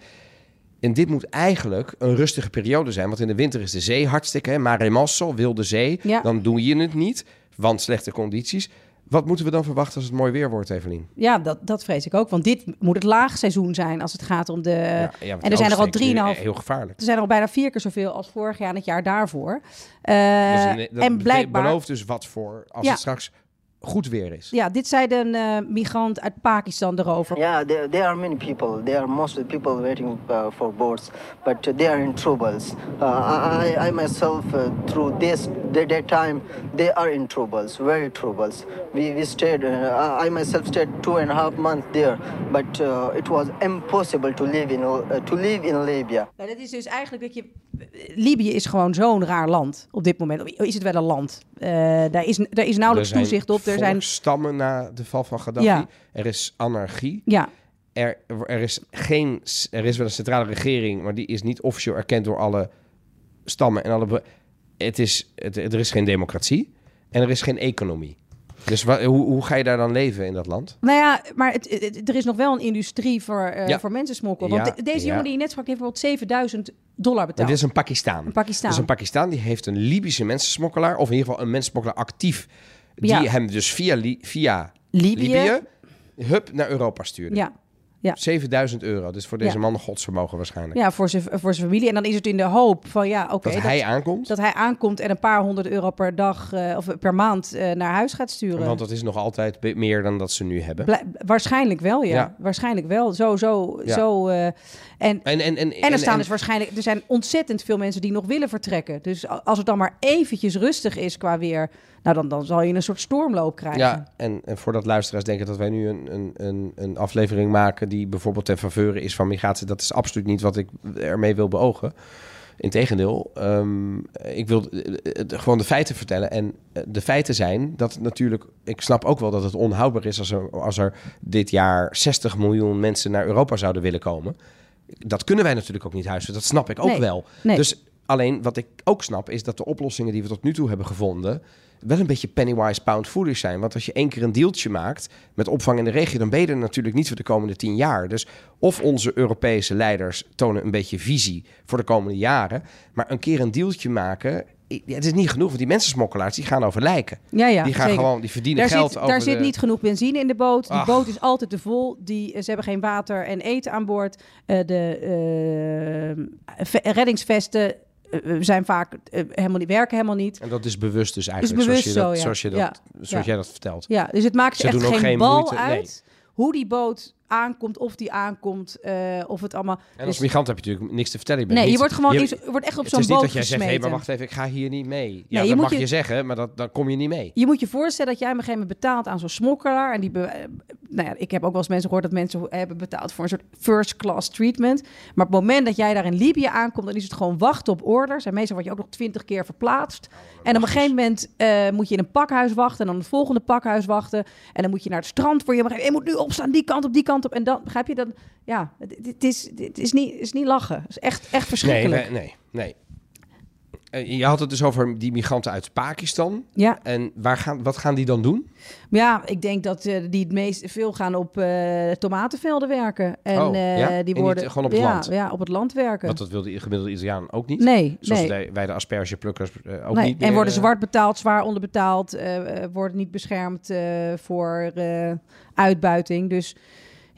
En dit moet eigenlijk een rustige periode zijn. Want in de winter is de zee hartstikke. Hè, mare mosso, wilde zee. Ja. Dan doe je het niet. Want slechte condities. Wat moeten we dan verwachten als het mooi weer wordt, Evelien? Ja, dat, dat vrees ik ook. Want dit moet het laagseizoen zijn als het gaat om de... Ja, ja, want en er zijn er al 3,5... Heel gevaarlijk. Er zijn er al bijna vier keer zoveel als vorig jaar en het jaar daarvoor. Een- dat en blijkbaar... belooft dus wat voor als Ja. het straks goed weer is. Ja, dit zei een eh, migrant uit Pakistan erover. Yeah, there, there are many people. There are most of the people waiting uh, for boats, but uh, they are in troubles. Uh, I, I myself, uh, through this that, time, they are in troubles, very troubles. We, we stayed. Uh, I myself stayed two and a half months there, but uh, it was impossible to live in uh, to live in Libya. Nou, dat is dus eigenlijk dat je... Libië is gewoon zo'n raar land op dit moment. Is het wel een land? Eh, daar, is, daar is nauwelijks toezicht op. Er zijn... stammen na de val van Gaddafi. Ja. Er is anarchie. Ja, Er, er, is geen, er is wel een centrale regering, maar die is niet officieel erkend door alle stammen en alle. Het is, het, er is geen democratie en er is geen economie. Dus hoe, hoe ga je daar dan leven in dat land? nou ja, maar het, het- er is nog wel een industrie voor, eh Ja. voor mensensmokkel. Want Ja, de- deze ja. jongen die je net sprak, heeft bijvoorbeeld 7000 dollar En betaald. dit is een Pakistan. Een. Dus een Pakistan die heeft een Libische mensensmokkelaar, of in ieder geval een mensensmokkelaar actief, die hem dus via, via Libië. Libië, hup, naar Europa stuurde. Ja. Ja. 7000 euro. Dus voor deze Ja. man een godsvermogen waarschijnlijk. Ja, voor zijn, voor zijn familie. En dan is het in de hoop van ja, oké. dat hij aankomt. dat hij aankomt en een paar honderd euro per dag eh, of per maand eh, naar huis gaat sturen. Want dat is nog altijd meer dan dat ze nu hebben. Waarschijnlijk wel, ja. Ja. Waarschijnlijk wel. Zo, zo, zo. eh, en, En, en, en, en er staan dus waarschijnlijk, er zijn ontzettend veel mensen die nog willen vertrekken. Dus als het dan maar eventjes rustig is qua weer, nou dan, dan zal je een soort stormloop krijgen. Ja, en, en voordat luisteraars denken dat wij nu een, een, een, een aflevering maken die bijvoorbeeld ten faveur is van migratie, dat is absoluut niet wat ik ermee wil beogen. Integendeel, ehm ik wil eh, gewoon de feiten vertellen. En eh, de feiten zijn dat natuurlijk, ik snap ook wel dat het onhoudbaar is als er, als er dit jaar 60 miljoen mensen naar Europa zouden willen komen. Dat kunnen wij natuurlijk ook niet huisvesten. Dat snap ik ook Nee, wel. nee. Dus alleen wat ik ook snap is dat de oplossingen die we tot nu toe hebben gevonden wel een beetje pennywise pound foolish zijn. Want als je één keer een deeltje maakt met opvang in de regio, dan ben je er natuurlijk niet voor de komende tien jaar. Dus of onze Europese leiders tonen een beetje visie voor de komende jaren, maar een keer een deeltje maken. ja, het is niet genoeg, want die mensensmokkelaars die gaan over lijken. Ja, ja, die gaan zeker. gewoon, die verdienen Daar, geld zit, over daar zit niet genoeg benzine in de boot. Die Ach. boot is altijd te vol. Die, ze hebben geen water en eten aan boord. Eh, de eh, ve- reddingsvesten eh, zijn vaak eh, helemaal niet, werken helemaal niet. En dat is bewust dus eigenlijk, bewust zoals, je dat, zo, ja. zoals, je dat, Ja. zoals jij dat vertelt. Ja, dus het maakt Ze echt geen, geen bal moeite, nee. uit hoe die boot aankomt, of die aankomt, eh, of het allemaal... En als Dus- migrant heb je natuurlijk niks te vertellen. Je bent nee, je niet- wordt gewoon je- je wordt echt op het zo'n is niet boot dat jij zegt, hé, gesmeten. maar wacht even, ik ga hier niet mee. Ja, Nee, je dat moet mag je... je- zeggen, maar dat, dan kom je niet mee. Je moet je voorstellen dat jij op een gegeven moment betaalt aan zo'n smokkelaar. En die be- eh, nou ja, ik heb ook wel eens mensen gehoord dat mensen hebben betaald voor een soort first class treatment. Maar op het moment dat jij daar in Libië aankomt, dan is het gewoon wachten op orders. En meestal word je ook nog twintig keer verplaatst. En op een gegeven moment eh, moet je in een pakhuis wachten. En dan het volgende pakhuis wachten. En dan moet je naar het strand voor je. Maar je moet nu opstaan, die kant op, die kant op. En dan begrijp je dan. Ja, het, het is, het is, niet, is niet lachen. Het is echt, echt verschrikkelijk. nee, nee. nee. Eh, Je had het dus over die migranten uit Pakistan. Ja. En waar gaan, wat gaan die dan doen? Ja, ik denk dat eh, die het meest veel gaan op eh, tomatenvelden werken. En Oh, ja? die En worden gewoon op het ja, land? Ja, op het land werken. Want dat wil de gemiddelde Italiaan ook niet. Nee, Zoals nee. wij- de aspergeplukkers ook Nee, niet meer, en worden zwart betaald, zwaar onderbetaald, worden niet beschermd voor uitbuiting. Dus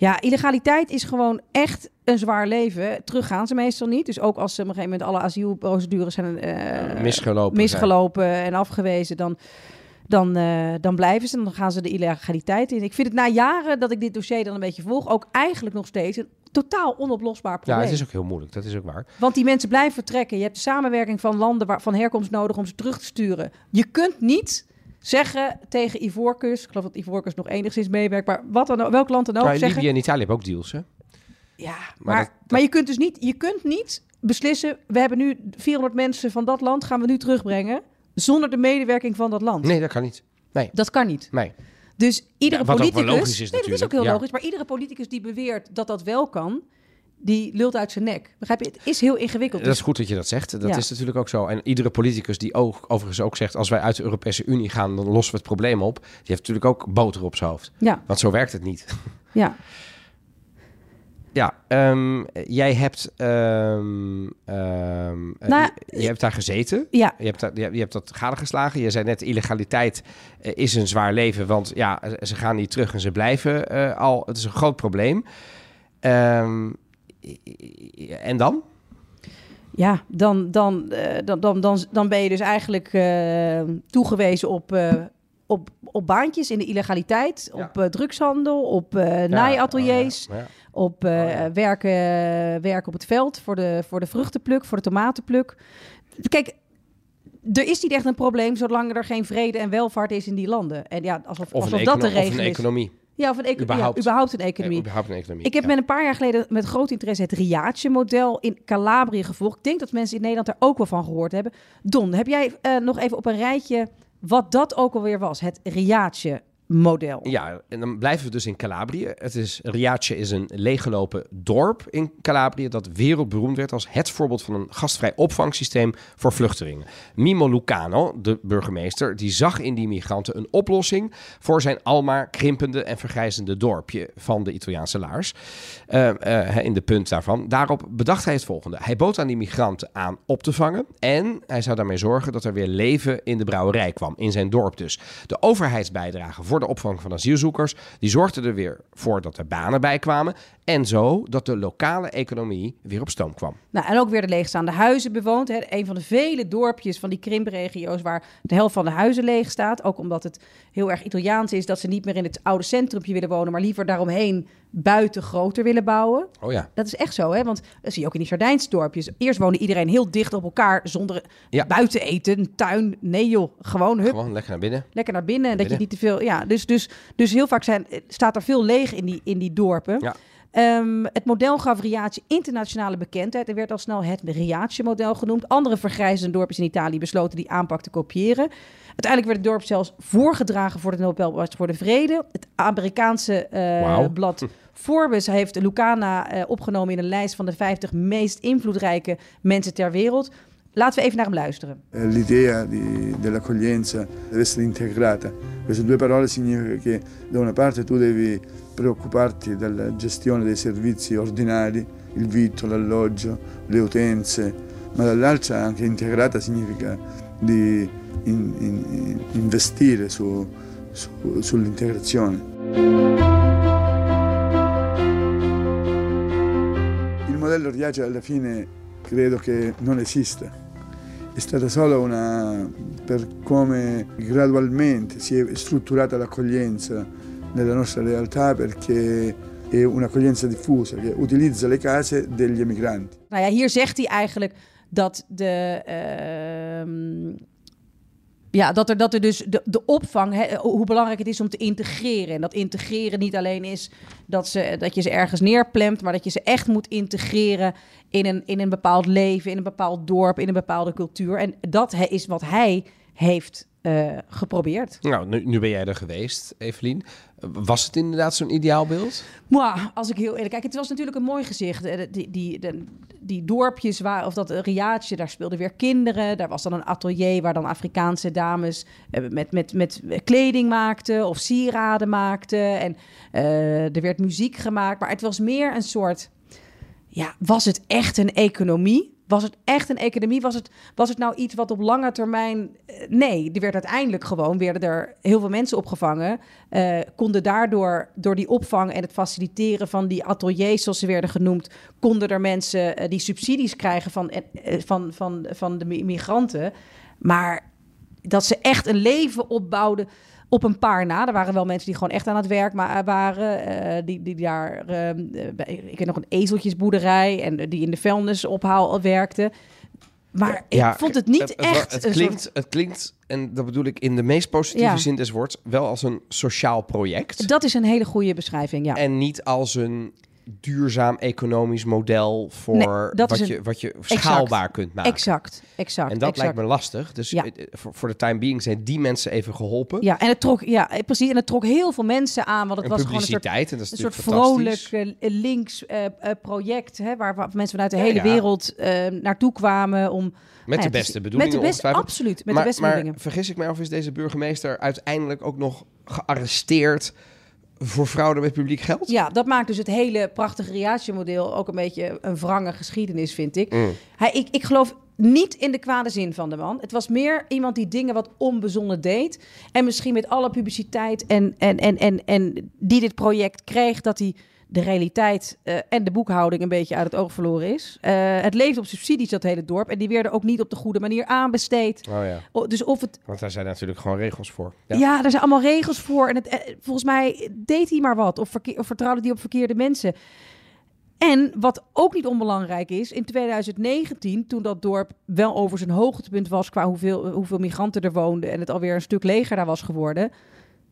ja, illegaliteit is gewoon echt een zwaar leven. Terug gaan ze meestal niet. Dus ook als ze op een gegeven moment alle asielprocedures zijn eh, misgelopen misgelopen en afgewezen, dan, dan, eh, dan blijven ze en dan gaan ze de illegaliteit in. Ik vind het na jaren dat ik dit dossier dan een beetje volg, ook eigenlijk nog steeds een totaal onoplosbaar Ja, probleem. het is ook heel moeilijk. Dat is ook waar. Want die mensen blijven vertrekken. Je hebt de samenwerking van landen waar, van herkomst nodig om ze terug te sturen. Je kunt niet zeggen tegen Ivoorkust, ik geloof dat Ivoorkust nog enigszins meewerkt, maar wat dan, ook- welk land dan ook Maar zeggen. Libië en Italië hebben ook deals, hè? Ja, Maar maar, dat- maar je kunt dus niet, je kunt niet beslissen, we hebben nu 400 mensen van dat land, gaan we nu terugbrengen, zonder de medewerking van dat land. Nee, dat kan niet. Nee. Dat kan niet. Nee. Dus iedere Ja, wat ook wel politicus. logisch is nee, dat is ook heel ja. logisch. Maar iedere politicus die beweert dat dat wel kan, die lult uit zijn nek. Begrijp je? Het is heel ingewikkeld. Dat is goed dat je dat zegt. Dat Ja. is natuurlijk ook zo. En iedere politicus die ook, overigens ook zegt... als wij uit de Europese Unie gaan, dan lossen we het probleem op. Die heeft natuurlijk ook boter op zijn hoofd. Ja. Want zo werkt het niet. Ja. Ja, ehm, jij hebt, ehm, ehm, eh, Nou, je, je hebt daar gezeten. Ja. Je hebt, daar- je, hebt- je hebt dat gadegeslagen. Je zei net, illegaliteit eh, is een zwaar leven. Want ja, ze gaan niet terug en ze blijven eh, al. Het is een groot probleem. En dan? Ja, dan, dan, eh, dan, dan, dan, dan ben je dus eigenlijk eh, toegewezen op, eh, op, op baantjes in de illegaliteit, op drugshandel, op eh naaiateliers, oh ja. op eh, werken, werken op het veld voor de, voor de vruchtenpluk, voor de tomatenpluk. Kijk, er is niet echt een probleem zolang er geen vrede en welvaart is in die landen. En ja, alsof, Of, alsof dat de econo- of regel een is. economie. Ja, eco- Überhaupt. ja, überhaupt een economie. Überhaupt een economie, Ik heb ja. met een paar jaar geleden met groot interesse het Riace-model in Calabrië gevolgd. Ik denk dat mensen in Nederland er ook wel van gehoord hebben. Don, heb jij eh, nog even op een rijtje wat dat ook alweer was? Het Ja, en dan blijven we dus in Calabrië. Het is, Riace is een leeggelopen dorp in Calabrië dat wereldberoemd werd als het voorbeeld van een gastvrij opvangsysteem voor vluchtelingen. Mimo Lucano, de burgemeester, die zag in die migranten een oplossing voor zijn almaar krimpende en vergrijzende dorpje van de Italiaanse laars. Eh, eh, in de punt daarvan. Daarop bedacht hij het volgende. Hij bood aan die migranten aan op te vangen en hij zou daarmee zorgen dat er weer leven in de brouwerij kwam, in zijn dorp dus. De overheidsbijdrage voor de opvang van asielzoekers, die zorgde er weer voor dat er banen bij kwamen En zo dat de lokale economie weer op stoom kwam. Nou, en ook weer de leegstaande huizen bewoond. Hè. Een van de vele dorpjes van die krimpregio's waar de helft van de huizen leeg staat. Ook omdat het heel erg Italiaans is dat ze niet meer in het oude centrumpje willen wonen, maar liever daaromheen buiten groter willen bouwen. Oh ja. Dat is echt zo, hè? Want dat zie je ook in die Sardijnsdorpjes. Eerst woonde iedereen heel dicht op elkaar zonder Ja. buiten eten, tuin. Nee joh, gewoon hup, Gewoon lekker naar binnen. lekker naar binnen. En dat je niet te veel. Ja, dus, dus, dus heel vaak zijn, staat er veel leeg in die, in die dorpen. Ja. Ehm, het model gaf Riace internationale bekendheid en werd al snel het Riace-model genoemd. Andere vergrijzende dorpjes in Italië besloten die aanpak te kopiëren. Uiteindelijk werd het dorp zelfs voorgedragen voor de Nobelprijs voor de Vrede. Het Amerikaanse eh, blad Forbes heeft Lucana eh, opgenomen in een lijst van de 50 meest invloedrijke mensen ter wereld. Laten we even naar hem luisteren. Eh, L'idea dell'accoglienza deve essere integrata. Queste due parole significa che da una parte tu devi preoccuparti della gestione dei servizi ordinari, il vitto, l'alloggio, le utenze, ma dall'altra anche integrata significa di in- in- investire su- su- sull'integrazione. Il modello Riace alla fine credo che non esista. È stata solo una per come gradualmente si è strutturata l'accoglienza nella nostra realtà perché è un'accoglienza diffusa che utilizza le case degli emigranti. Nou ja, hier zegt hij eigenlijk dat de. ehm, ja, dat er, dat er dus de, de opvang, hè, hoe belangrijk het is om te integreren. En dat integreren niet alleen is dat, ze, dat je ze ergens neerplemt, maar dat je ze echt moet integreren in een, in een bepaald leven, in een bepaald dorp, in een bepaalde cultuur. En dat is wat hij heeft eh, geprobeerd. Nou, nu, nu ben jij er geweest, Evelien. Was het inderdaad zo'n ideaalbeeld? Maar als ik heel eerlijk kijk, het was natuurlijk een mooi gezicht. Eh, Die, die, die, die dorpjes waar, of dat riaatje, daar speelden weer kinderen. Daar was dan een atelier waar dan Afrikaanse dames eh, met, met, met kleding maakten of sieraden maakten. En er werd muziek gemaakt. Maar het was meer een soort. Ja, was het echt een economie? Was het echt een economie? Was het, was het nou iets wat op lange termijn... eh, Nee, er werd uiteindelijk gewoon... werden er heel veel mensen opgevangen. eh, konden daardoor, door die opvang en het faciliteren van die ateliers... zoals ze werden genoemd... konden er mensen eh, die subsidies krijgen van, van, van, van de mi- migranten. Maar dat ze echt een leven opbouwden op een paar na. Er waren wel mensen die gewoon echt aan het werk ma- waren. eh, die, die daar, eh, eh, ik heb nog een ezeltjesboerderij en die in de vuilnisophaal werkten. Maar ik vond het niet het, het, echt Het, een klinkt, soort- het klinkt, en dat bedoel ik in de meest positieve Ja. zin des woords, wel als een sociaal project. Dat is een hele goede beschrijving, ja. En niet als een duurzaam economisch model voor Nee, dat wat, je, wat je Exact. schaalbaar kunt maken. Exact, exact. En dat exact. lijkt me lastig. Dus Ja. eh, voor, de time being zijn die mensen even geholpen. Ja, en het trok, ja, eh, precies. En het trok heel veel mensen aan, want het En was gewoon een soort, publiciteit, en dat is een soort natuurlijk vrolijk eh, links project, hè, waar, waar mensen vanuit de hele ja. wereld naartoe kwamen om... Met nou de beste bedoelingen. Met de beste, absoluut, met maar, de beste maar bedoelingen. vergis ik mij of is deze burgemeester uiteindelijk ook nog gearresteerd voor fraude met publiek geld? Ja, dat maakt dus het hele prachtige Riace-model ook een beetje een wrange geschiedenis, vind ik. Mm. Hij, ik. Ik geloof niet in de kwade zin van de man. Het was meer iemand die dingen wat onbezonnen deed. En misschien met alle publiciteit en, en, en, en, en die dit project kreeg, dat hij de realiteit eh, en de boekhouding een beetje uit het oog verloren is. Eh, het leefde op subsidies, dat hele dorp. En die werden ook niet op de goede manier aanbesteed. Oh ja. O, Dus of het Want daar zijn natuurlijk gewoon regels voor. ja. er zijn allemaal regels voor. En het, eh, volgens mij deed hij maar wat. Of, verkeer, of vertrouwde hij op verkeerde mensen. En wat ook niet onbelangrijk is, in 2019, toen dat dorp wel over zijn hoogtepunt was qua hoeveel, hoeveel migranten er woonden en het alweer een stuk leger daar was geworden,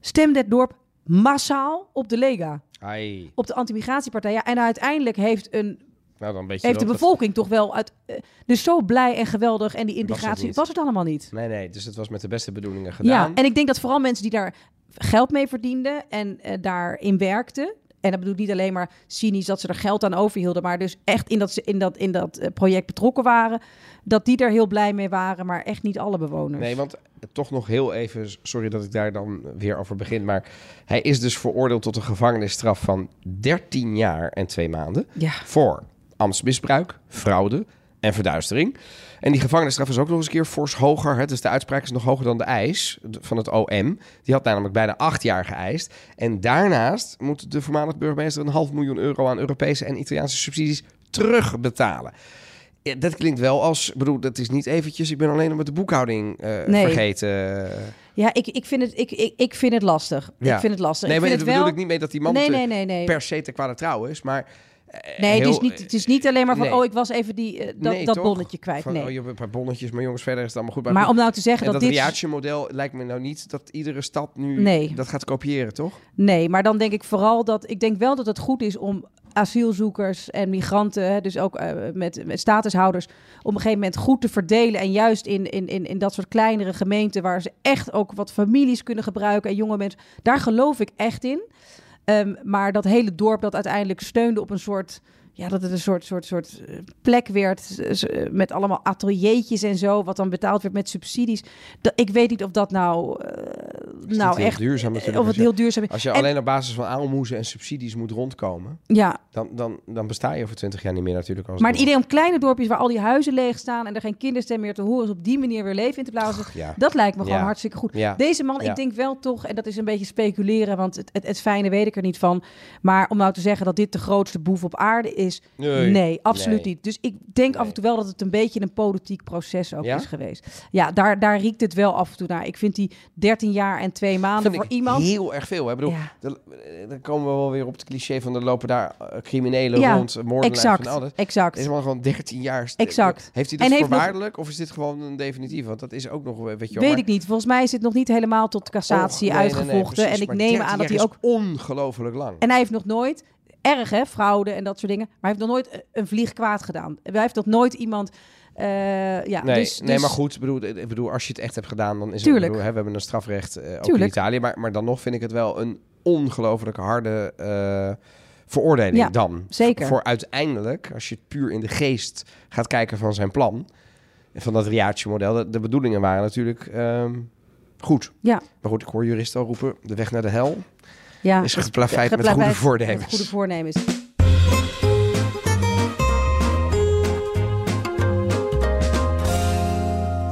stemde het dorp massaal op de Lega, Ai. op de antimigratiepartij. Ja, en uiteindelijk heeft, een, Nou, dan weet je heeft de dat bevolking toch wel uit, eh, dus zo blij en geweldig en die integratie was het allemaal niet. Nee, nee. Dus het was met de beste bedoelingen gedaan. Ja, en ik denk dat vooral mensen die daar geld mee verdienden en eh, daarin werkten. En dat bedoel ik niet alleen maar cynisch dat ze er geld aan overhielden, maar dus echt in dat, ze- in dat, in dat eh, project betrokken waren. Dat die er heel blij mee waren, maar echt niet alle bewoners. Nee, want toch nog heel even, sorry dat ik daar dan weer over begin, maar hij is dus veroordeeld tot een gevangenisstraf van 13 jaar en twee maanden Ja. voor ambtsmisbruik, fraude, en verduistering. En die gevangenisstraf is ook nog eens een keer fors hoger. Hè? Dus de uitspraak is nog hoger dan de eis van het OM. Die had namelijk bijna acht jaar geëist. En daarnaast moet de voormalig burgemeester een half miljoen euro aan Europese en Italiaanse subsidies terugbetalen. Ja, dat klinkt wel als, bedoel, dat is niet eventjes, ik ben alleen nog met de boekhouding eh, Nee. vergeten. Ja, ik, ik, vind het, ik, ik, ik vind het lastig. Ja. Ik vind het lastig. Nee, ik maar vind dat wel... bedoel ik niet mee dat die man nee, nee. per se te kwade trouw is, maar... eh, Nee, het is, niet, het is niet alleen maar van, Nee. oh, ik was even die, eh, dat, Nee, dat toch? bonnetje kwijt. Van, nee. oh, je hebt een paar bonnetjes, maar jongens, verder is het allemaal goed. Maar om nou te zeggen En dat dat dit- Riace-model lijkt me nou niet dat iedere stad nu Nee. dat gaat kopiëren, toch? Nee, maar dan denk ik vooral dat ik denk wel dat het goed is om asielzoekers en migranten, hè, dus ook eh, met, met statushouders, op een gegeven moment goed te verdelen. En juist in, in, in, in dat soort kleinere gemeenten waar ze echt ook wat families kunnen gebruiken en jonge mensen, daar geloof ik echt in. Ehm, maar dat hele dorp dat uiteindelijk steunde op een soort. Ja, dat het een soort, soort, soort eh, plek werd eh, eh, met allemaal ateliertjes en zo, wat dan betaald werd met subsidies. Dat, ik weet niet of dat nou, nou echt, duurzaam of het heel duurzaam is. Als je En- alleen op basis van aalmoezen en subsidies moet rondkomen, Ja. dan, dan, dan besta je over twintig jaar niet meer natuurlijk. Als Maar het idee om kleine dorpjes waar al die huizen leeg staan en er geen kinderstem meer te horen is, op die manier weer leven in te blazen, ja. dat lijkt me gewoon Ja. hartstikke goed. Ja. Deze man, ik denk wel toch, en dat is een beetje speculeren, want het, het, het fijne weet ik er niet van. Maar om nou te zeggen dat dit de grootste boef op aarde is, Nee. nee, absoluut Nee. niet. Dus ik denk af en toe wel dat het een beetje een politiek proces ook Ja? is geweest. Ja, daar, daar riekt het wel af en toe naar. Ik vind die 13 jaar en twee maanden voor iemand. heel erg veel. Hè? Ik bedoel, Ja. dan komen we wel weer op het cliché van er lopen daar eh, criminelen Ja, rond, moordenaars exact, van alles. exact. Deze man gewoon 13 jaar. Exact. Heeft hij En dat nog- voorwaardelijk of is dit gewoon een definitief? Want dat is ook nog, weet je Weet maar- ik niet. Volgens mij is het nog niet helemaal tot cassatie Oh, uitgevochten. precies. en ik neem 13 aan dat hij is ook ongelooflijk lang. En hij heeft nog nooit, erg hè, fraude en dat soort dingen, maar hij heeft nog nooit eh, een vlieg kwaad gedaan. Hij heeft nog nooit iemand, eh, ja, Nee, dus, nee dus- maar goed, ik bedoel, ik bedoel, als je het echt hebt gedaan, dan is Tuurlijk. het... bedoel, hè, we hebben een strafrecht eh, ook in. Italië, maar, maar dan nog vind ik het wel een ongelooflijk harde veroordeling Ja, dan. zeker. Voor uiteindelijk, als je het puur in de geest gaat kijken van zijn plan, en van dat Riace-model, de, de bedoelingen waren natuurlijk ehm, goed. Ja. Maar goed, ik hoor juristen al roepen, de weg naar de hel ja, is geplaveid met goede voornemens. Met goede voornemens.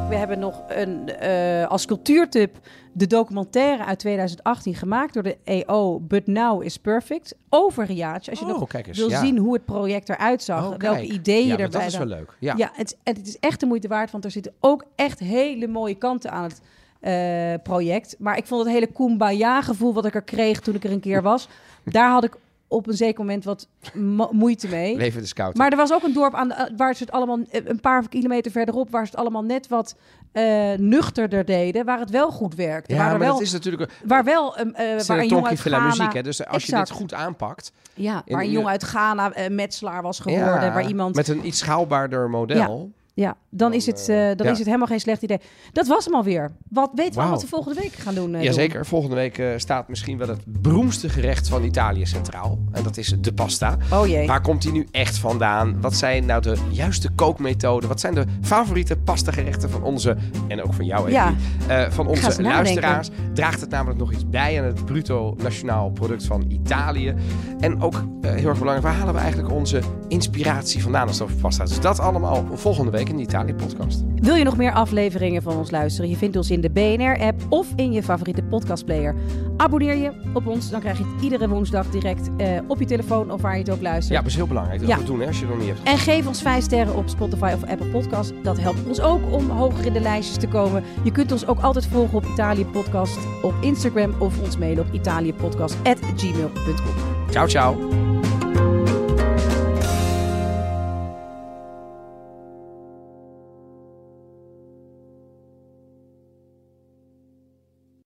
We hebben nog een, eh, als cultuurtip de documentaire uit 2018 gemaakt door de EO But Now is Perfect over Riace. Als je Oh, nog wil ja. zien hoe het project eruit zag, Oh, welke ideeën Ja, erbij dat is wel leuk. Ja. Ja, het is echt de moeite waard, want er zitten ook echt hele mooie kanten aan het eh, project. Maar ik vond het hele kumbaya-gevoel wat ik er kreeg toen ik er een keer was, daar had ik op een zeker moment wat mo- moeite mee. Leven de scout. Maar er was ook een dorp aan de, eh, waar ze het allemaal eh, een paar kilometer verderop, waar ze het allemaal net wat eh, nuchterder deden, waar het wel goed werkte. Ja, waar maar wel, dat is natuurlijk... waar wel een, waar een is jongen een uit Ghana... muziek, hè? Dus als je Exact. dit goed aanpakt... Ja, waar een jongen uit Ghana eh, metselaar was geworden, Ja, waar iemand... Met een iets schaalbaarder model. Ja, dan, is, het, eh, dan ja. is het helemaal geen slecht idee. Dat was hem alweer. Wat weten we wat we volgende week gaan doen? eh, Jazeker, volgende week eh, staat misschien wel het beroemdste gerecht van Italië centraal. En dat is de pasta. Oh jee. Waar komt die nu echt vandaan? Wat zijn nou de juiste kookmethoden? Wat zijn de favoriete pastagerechten van onze, en ook van jou Ja. Eh, van onze nadenken. luisteraars? Draagt het namelijk nog iets bij aan het bruto nationaal product van Italië? En ook eh, heel erg belangrijk, waar halen we eigenlijk onze inspiratie vandaan als het over pasta? Dus dat allemaal volgende week in de Italië-podcast. Wil je nog meer afleveringen van ons luisteren? Je vindt ons in de BNR-app of in je favoriete podcastplayer. Abonneer je op ons, dan krijg je het iedere woensdag direct eh, op je telefoon of waar je het ook luistert. Ja, dat is heel belangrijk dat Ja. we doen hè, als je het nog niet hebt. En geef ons 5 sterren op Spotify of Apple Podcast. Dat helpt ons ook om hoger in de lijstjes te komen. Je kunt ons ook altijd volgen op Italië Podcast op Instagram of ons mailen op italiëpodcast.gmail.com. Ciao, ciao.